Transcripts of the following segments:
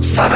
σαν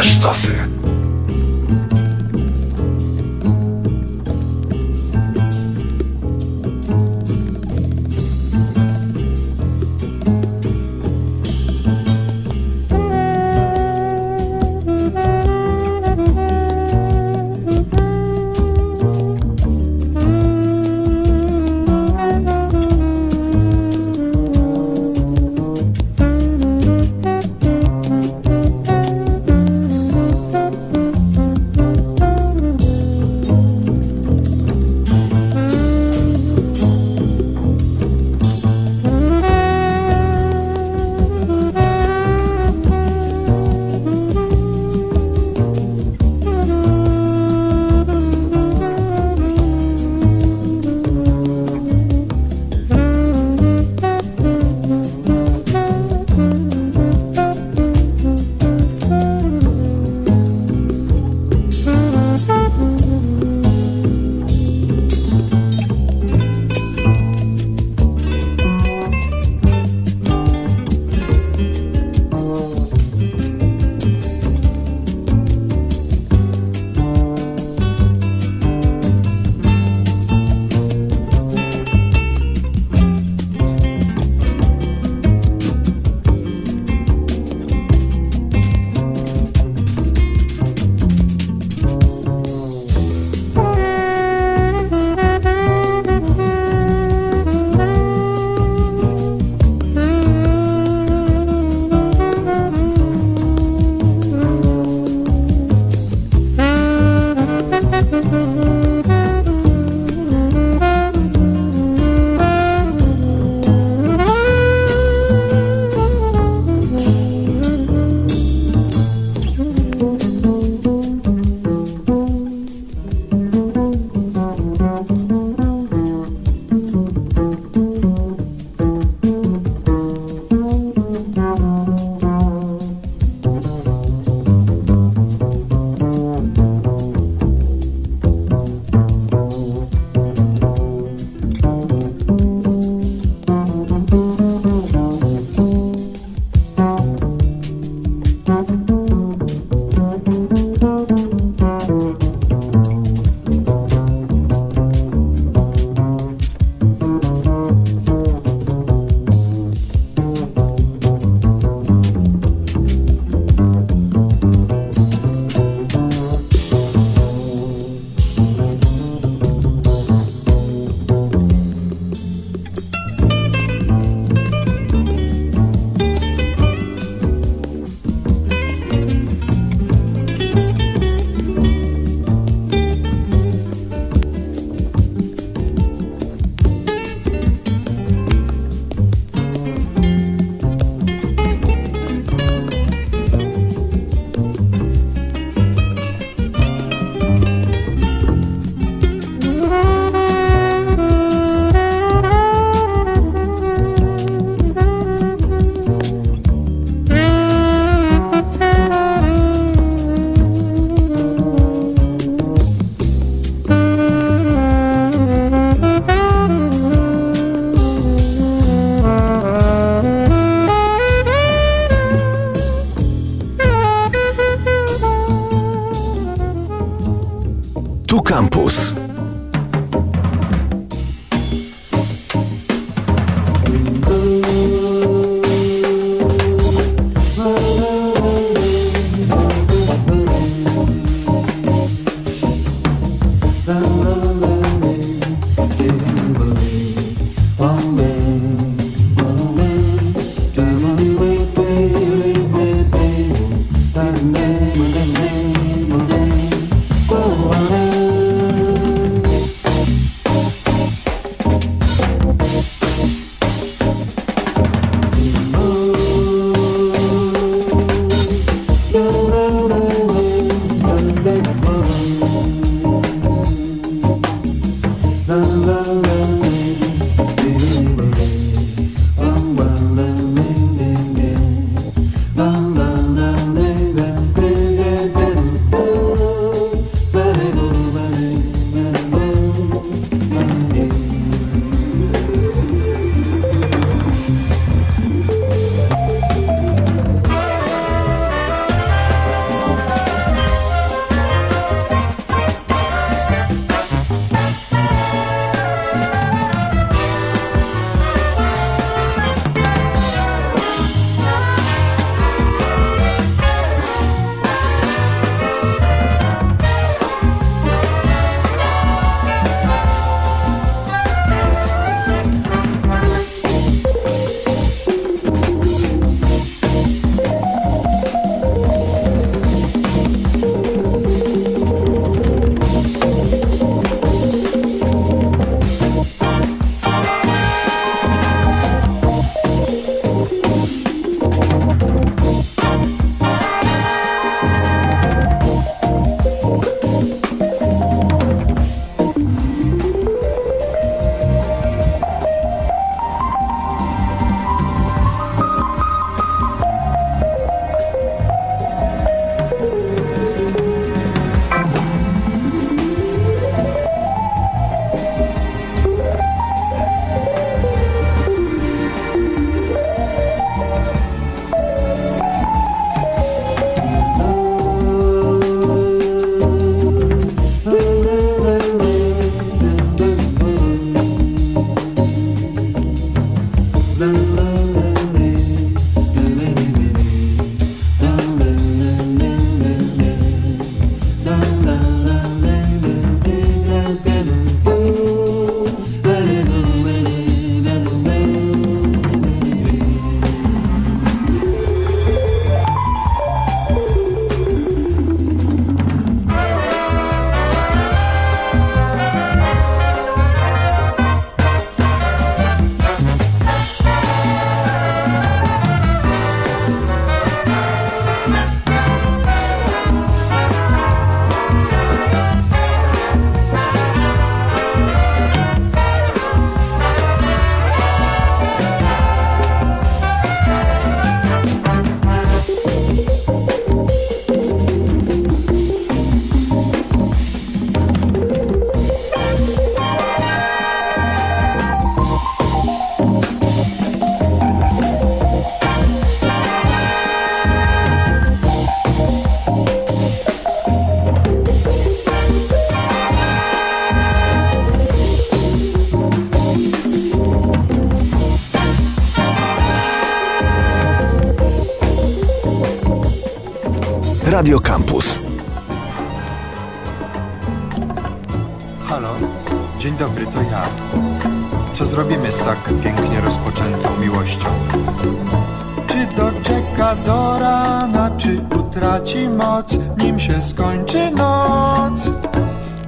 straci moc, nim się skończy noc.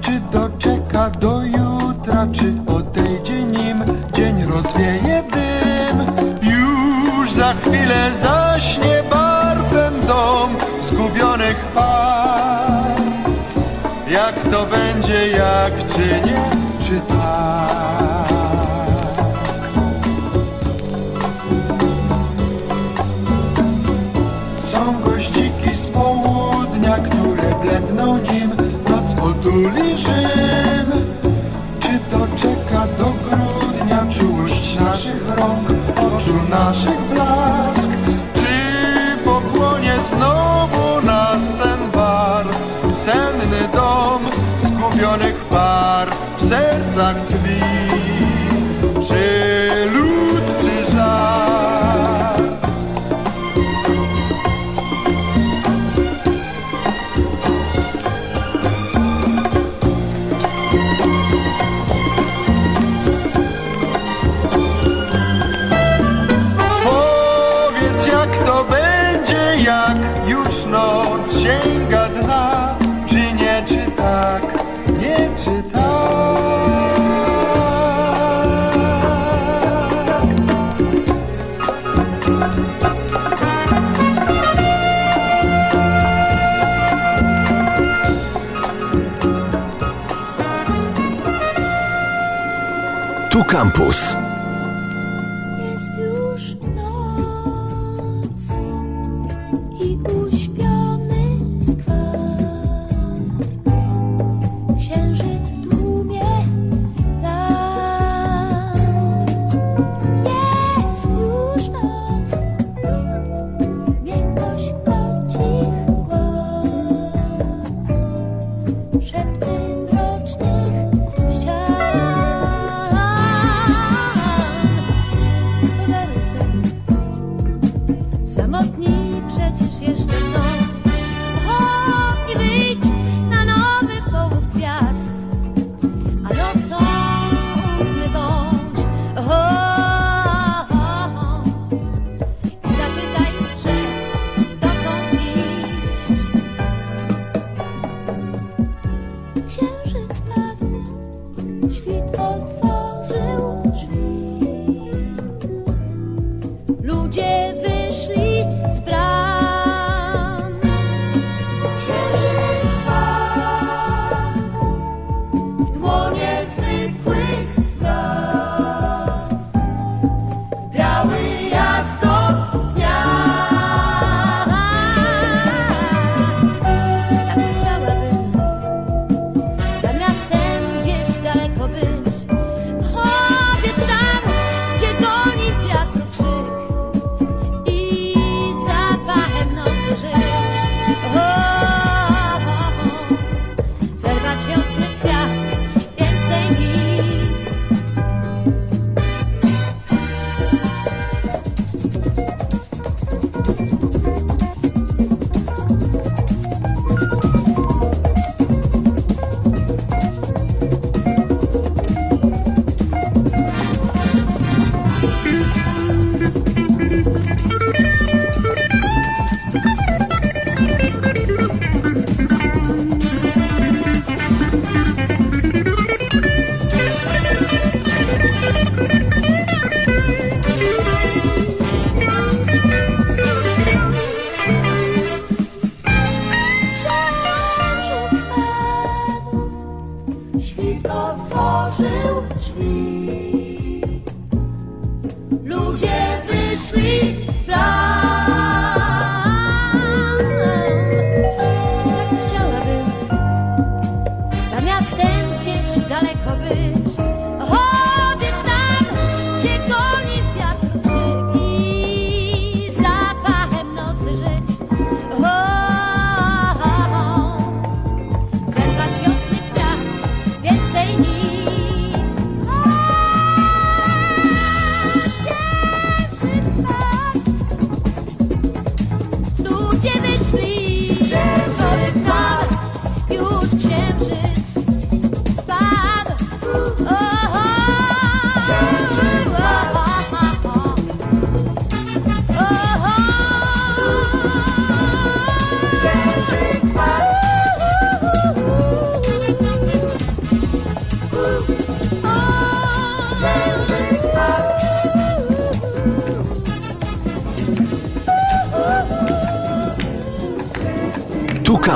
Czy doczeka do jutra, czy odejdzie nim, dzień rozwieje dym. Już za chwilę zaśnie barwem dom zgubionych par. Jak to będzie, jak czy nie, czy to Campus.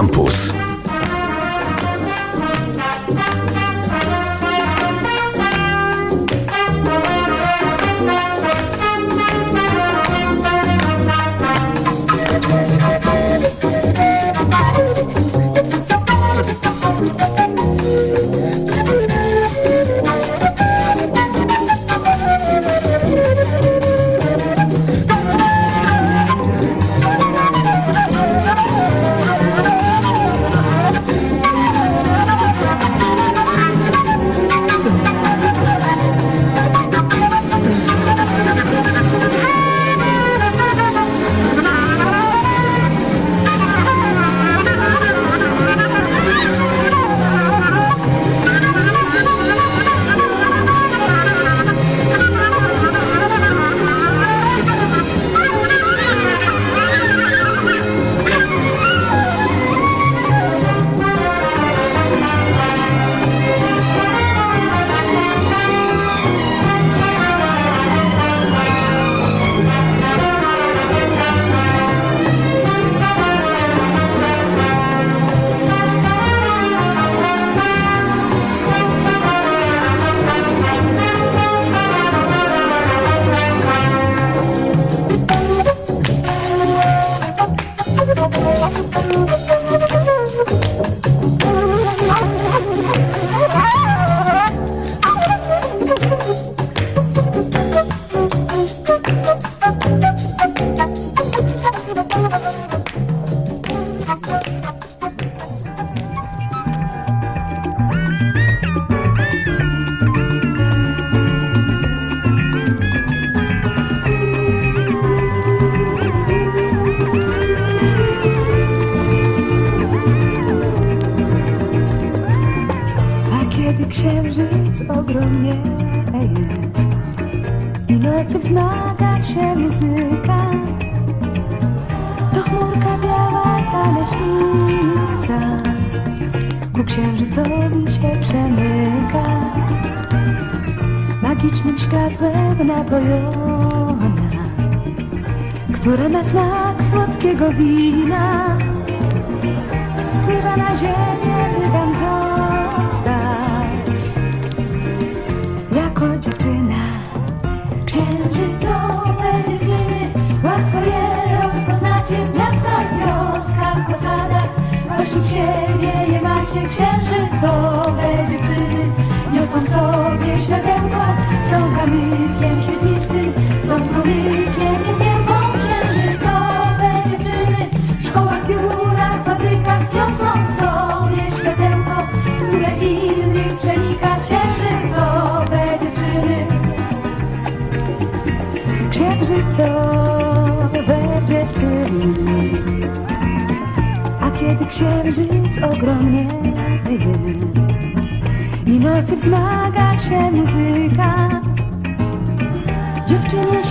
Campus.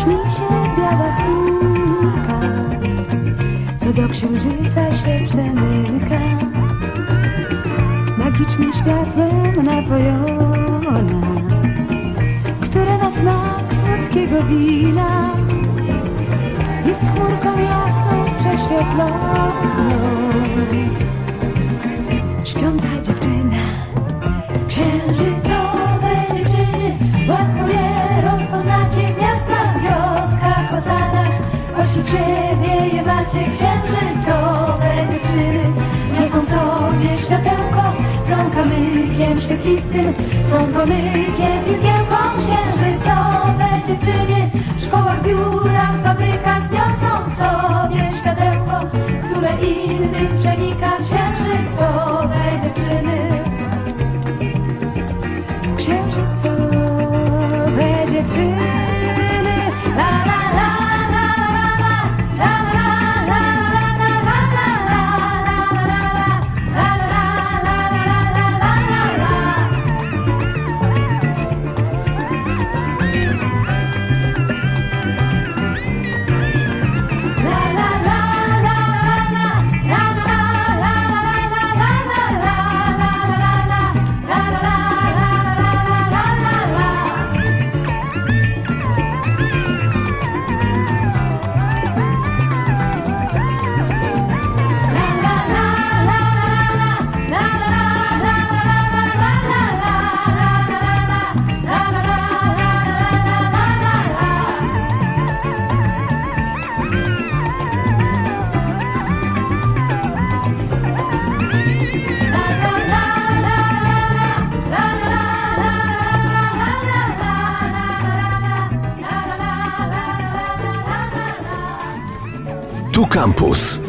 śni się biała chmurka, co do księżyca się przemyka. Magicznym światłem napojona, które ma smak słodkiego wina, jest chmurką jasną, prześwietloną. Śpiąca dziewczyna, księżyc. świecie księżycowe dziewczyny. Niosą sobie światełko, są kamykiem świetlistym. Są pomykiem, piłkiem księżycowe dziewczyny. W szkołach, biurach, fabrykach niosą sobie światełko Które innych przenika się. Campus.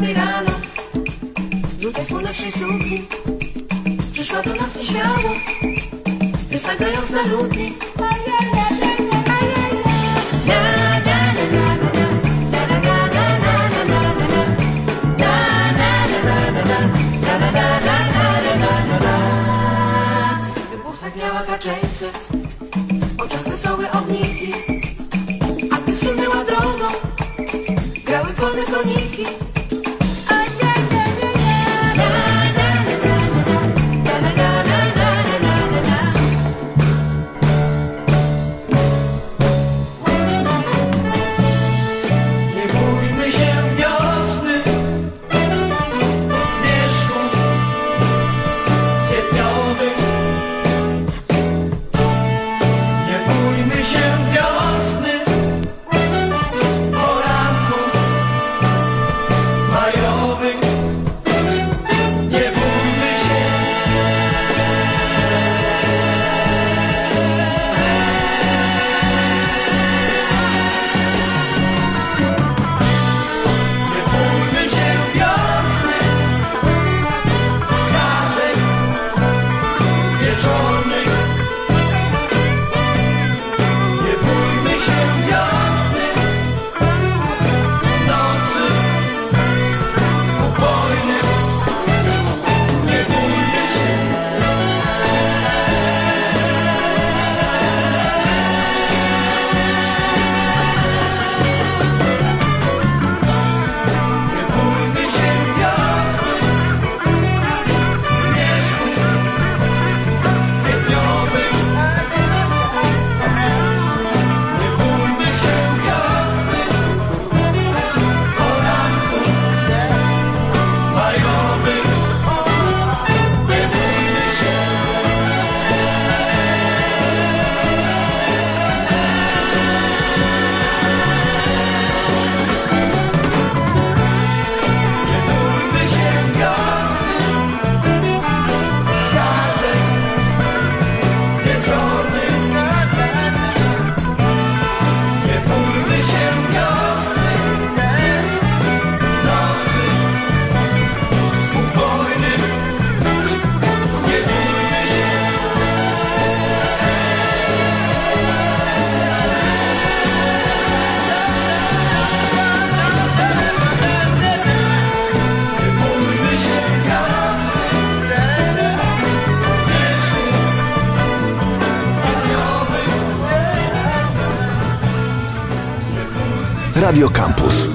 Tej rano. Rzucaj słonecznej sukni Przyszła do nas nieśmiało Wystawiając na ludzi. Makaczeńcy Oczach wesołe ogniki A ty sunęła drogą. Grały wolne koniki. Radio Campus.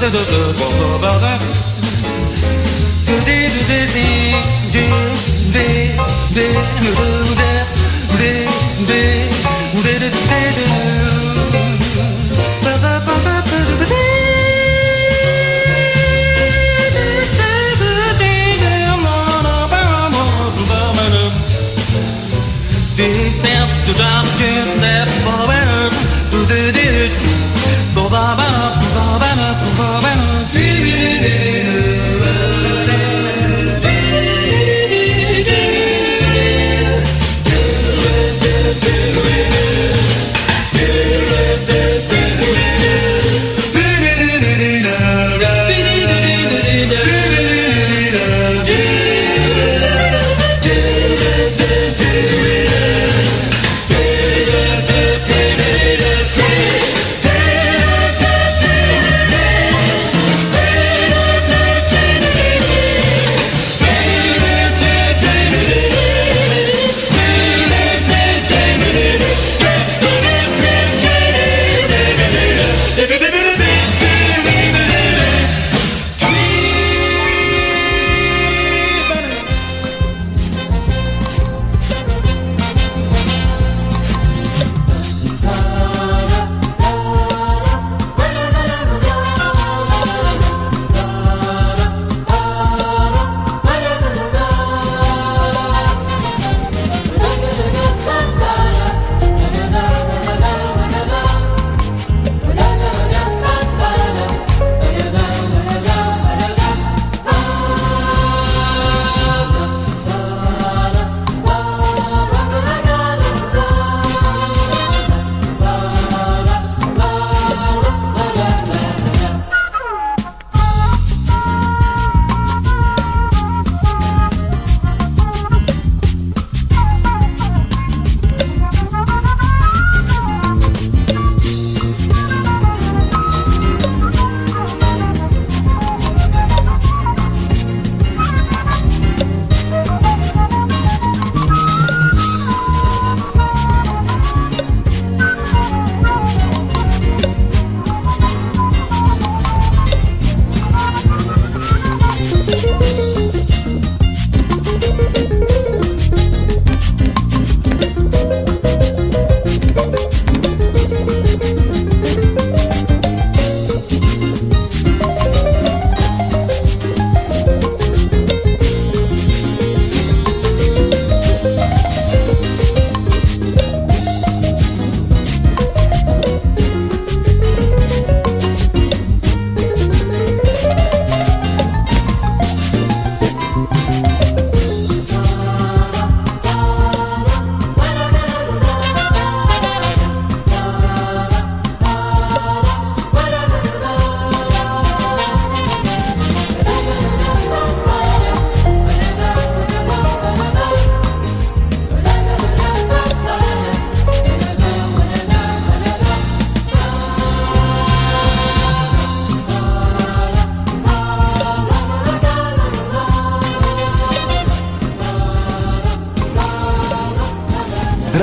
Bon, bon, bon, bon, bon, bon, bon, bon, bon, bon, bon, bon, bon, bon, bon, bon, bon, bon, bon, bon,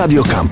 Radio Campus.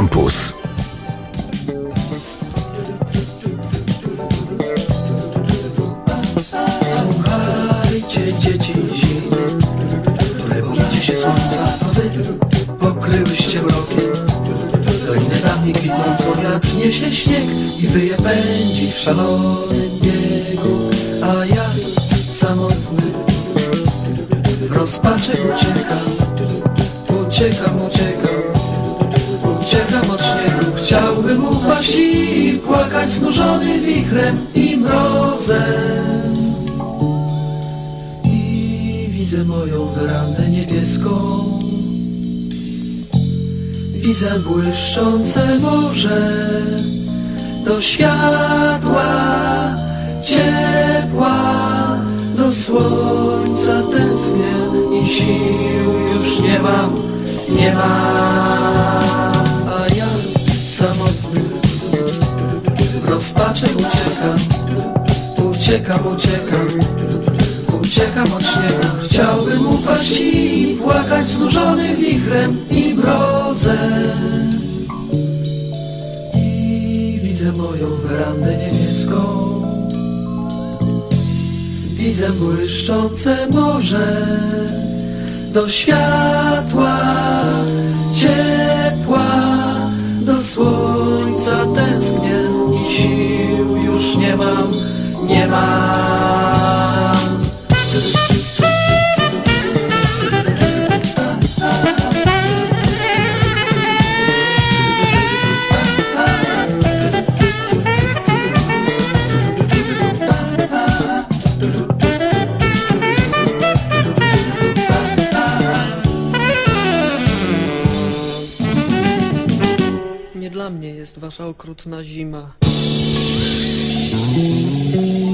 Campus. Słuchajcie dzieci zimy, które boicie się słońca, a wy pokryłyście mrokiem. Dolinę dawniej kwitnącą wiatr niesie śnieg i wyje pędzi w szalonym i mrozem. I widzę moją werandę niebieską. Widzę błyszczące morze do światła ciepła, do słońca tęsknię i sił już nie mam, nie mam. Rozpaczy uciekam, uciekam, uciekam. Uciekam od śniegu, chciałbym upaść i płakać znużony wichrem i mrozem. I widzę moją werandę niebieską, widzę błyszczące morze do światła ciepła, do słońca nie mam, nie dla mnie jest wasza okrutna zima. Thank you.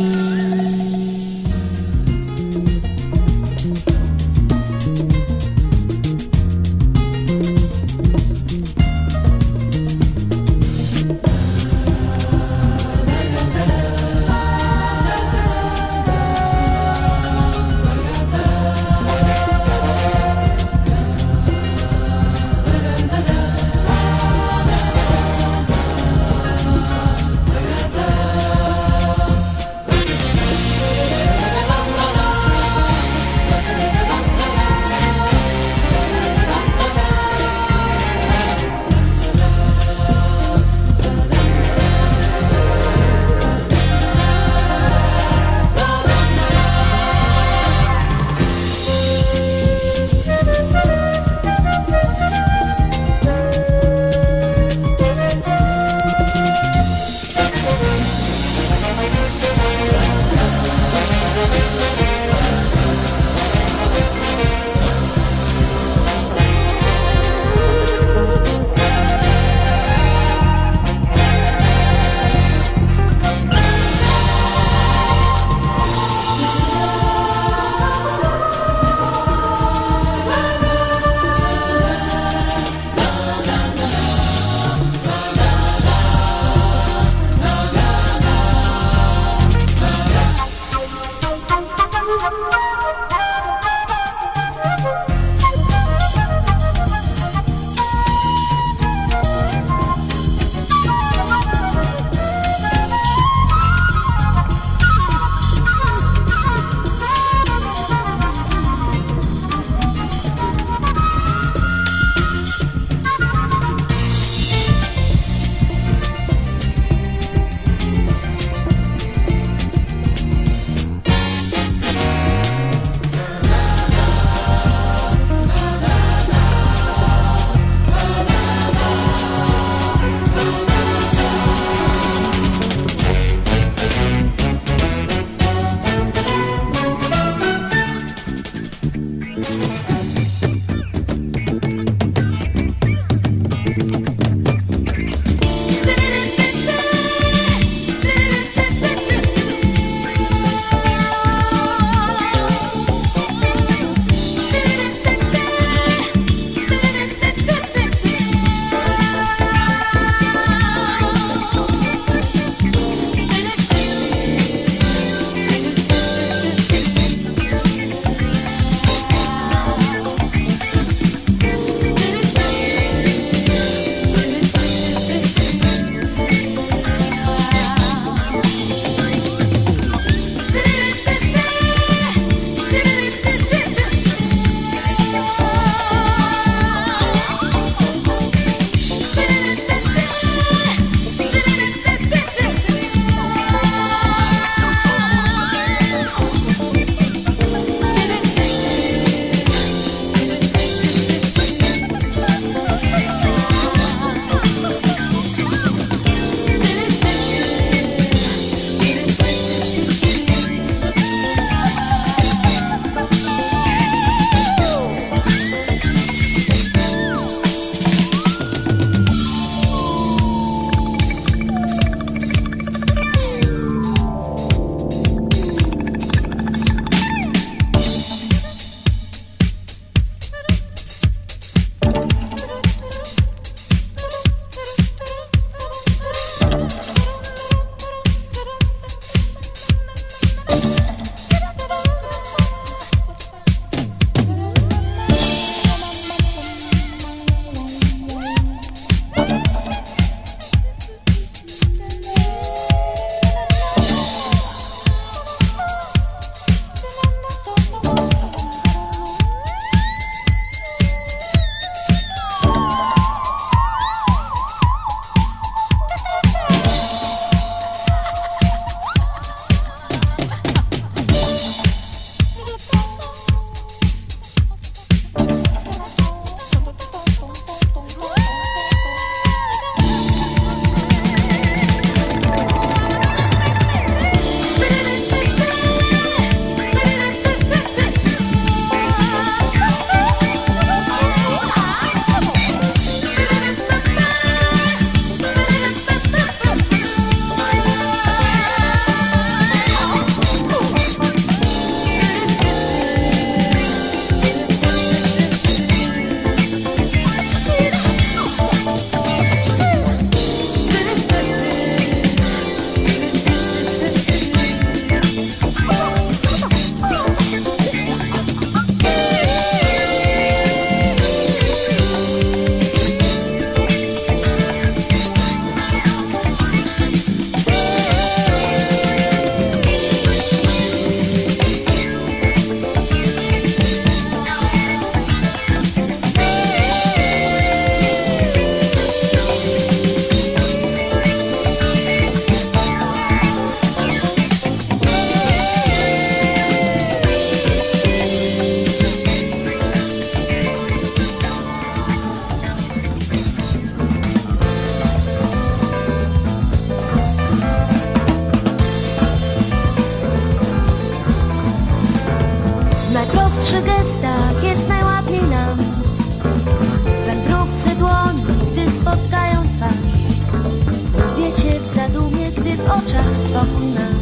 当。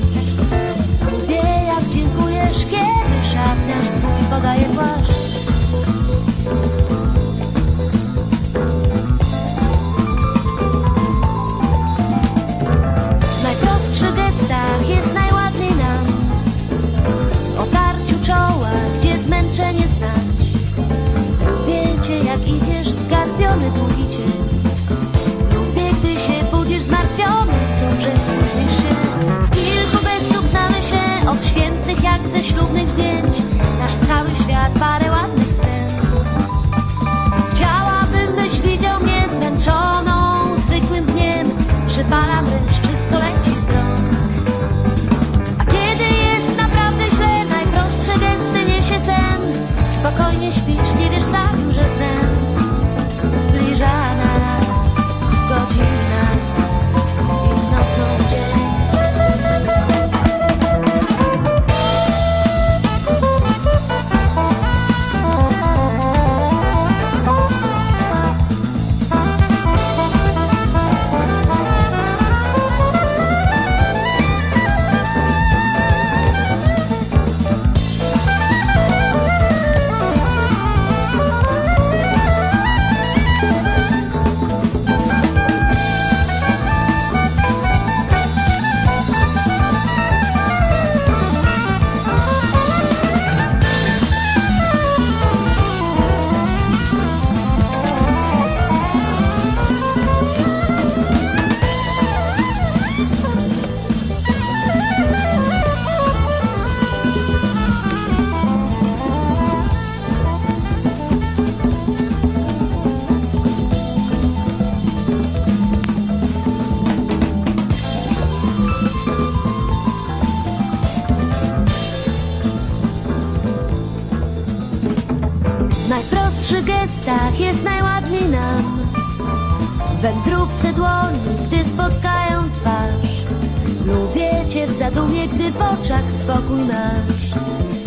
oczach spokój masz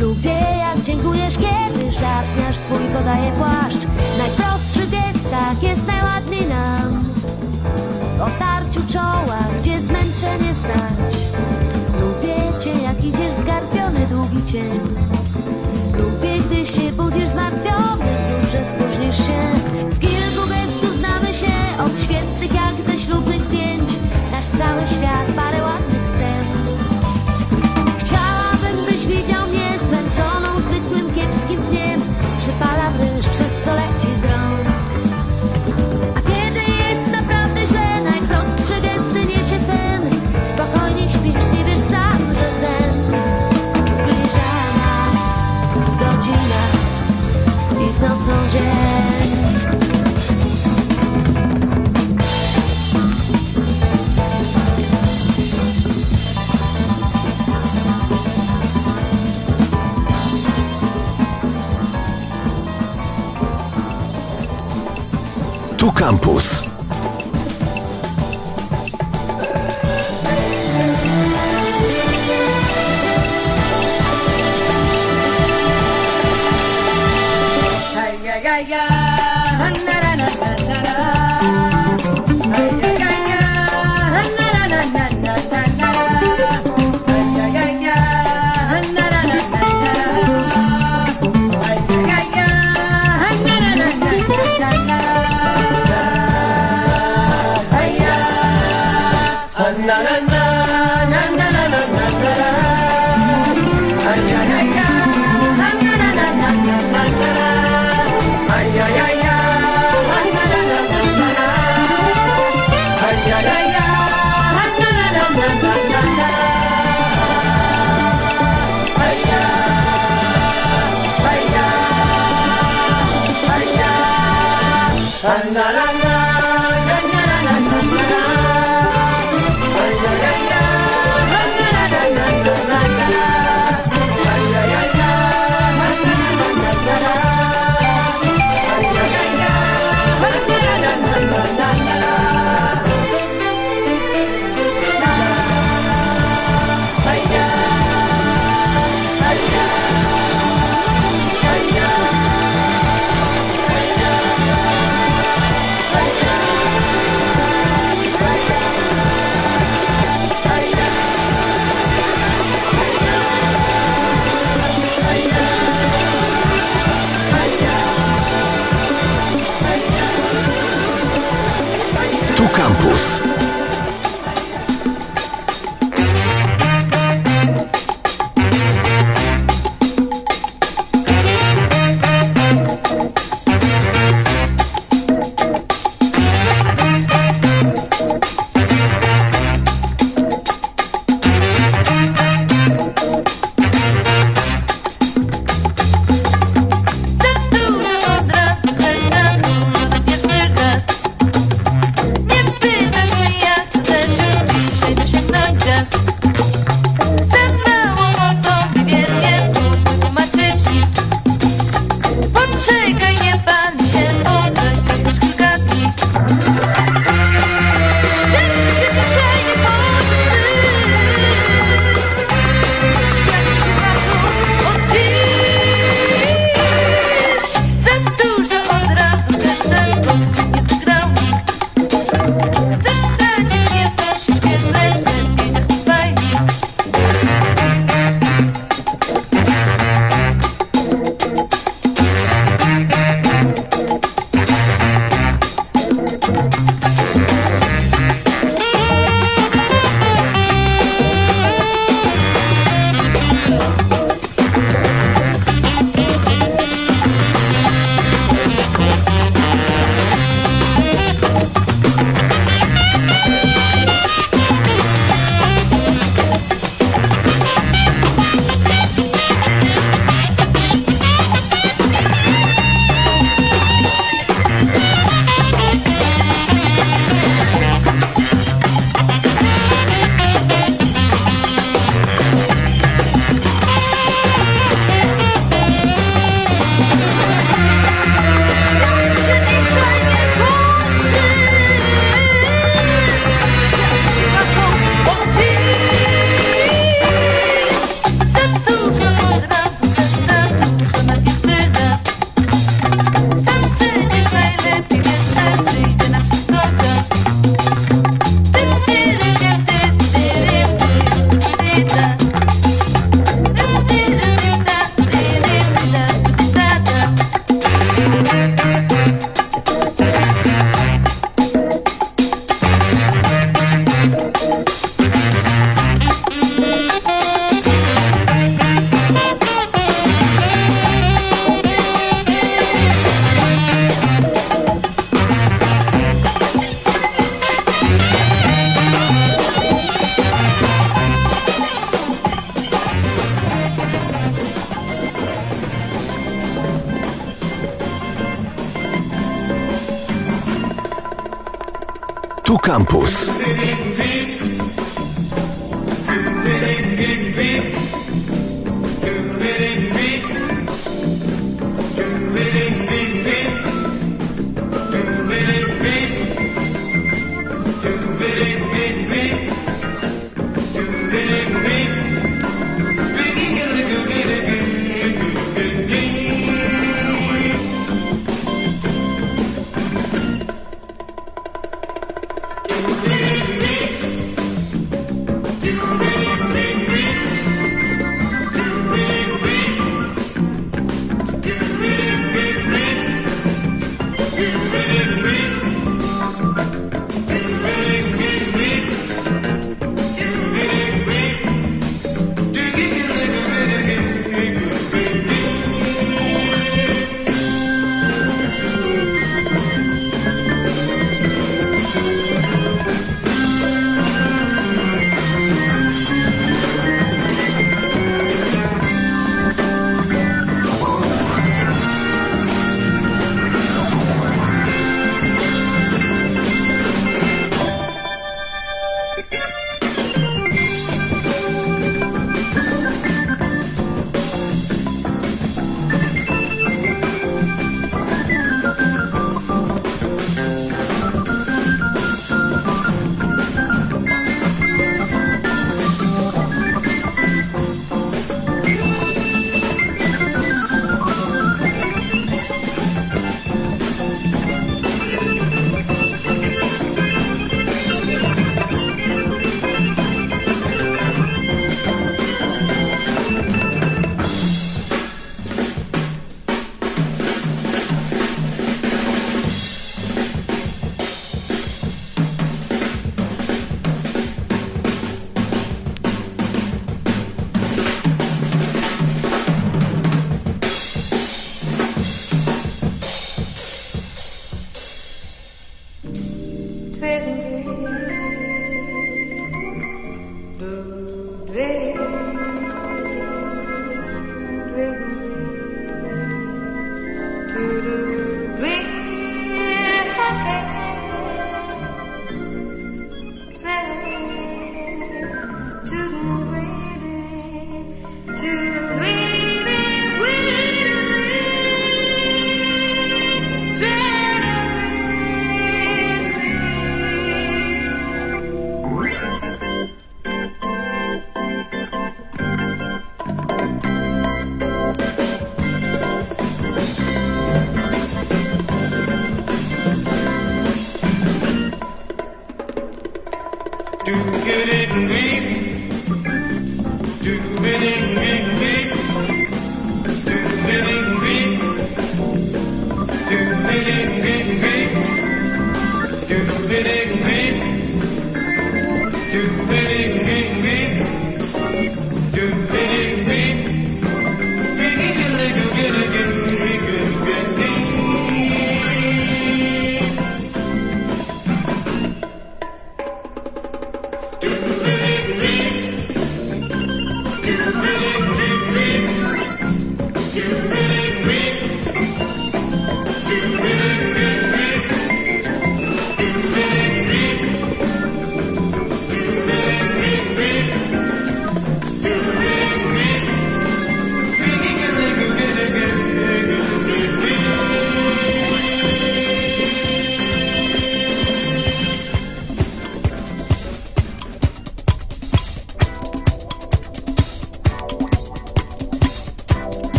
Lubię jak dziękujesz, kiedy żartniasz Twój podaje płacz. Campus.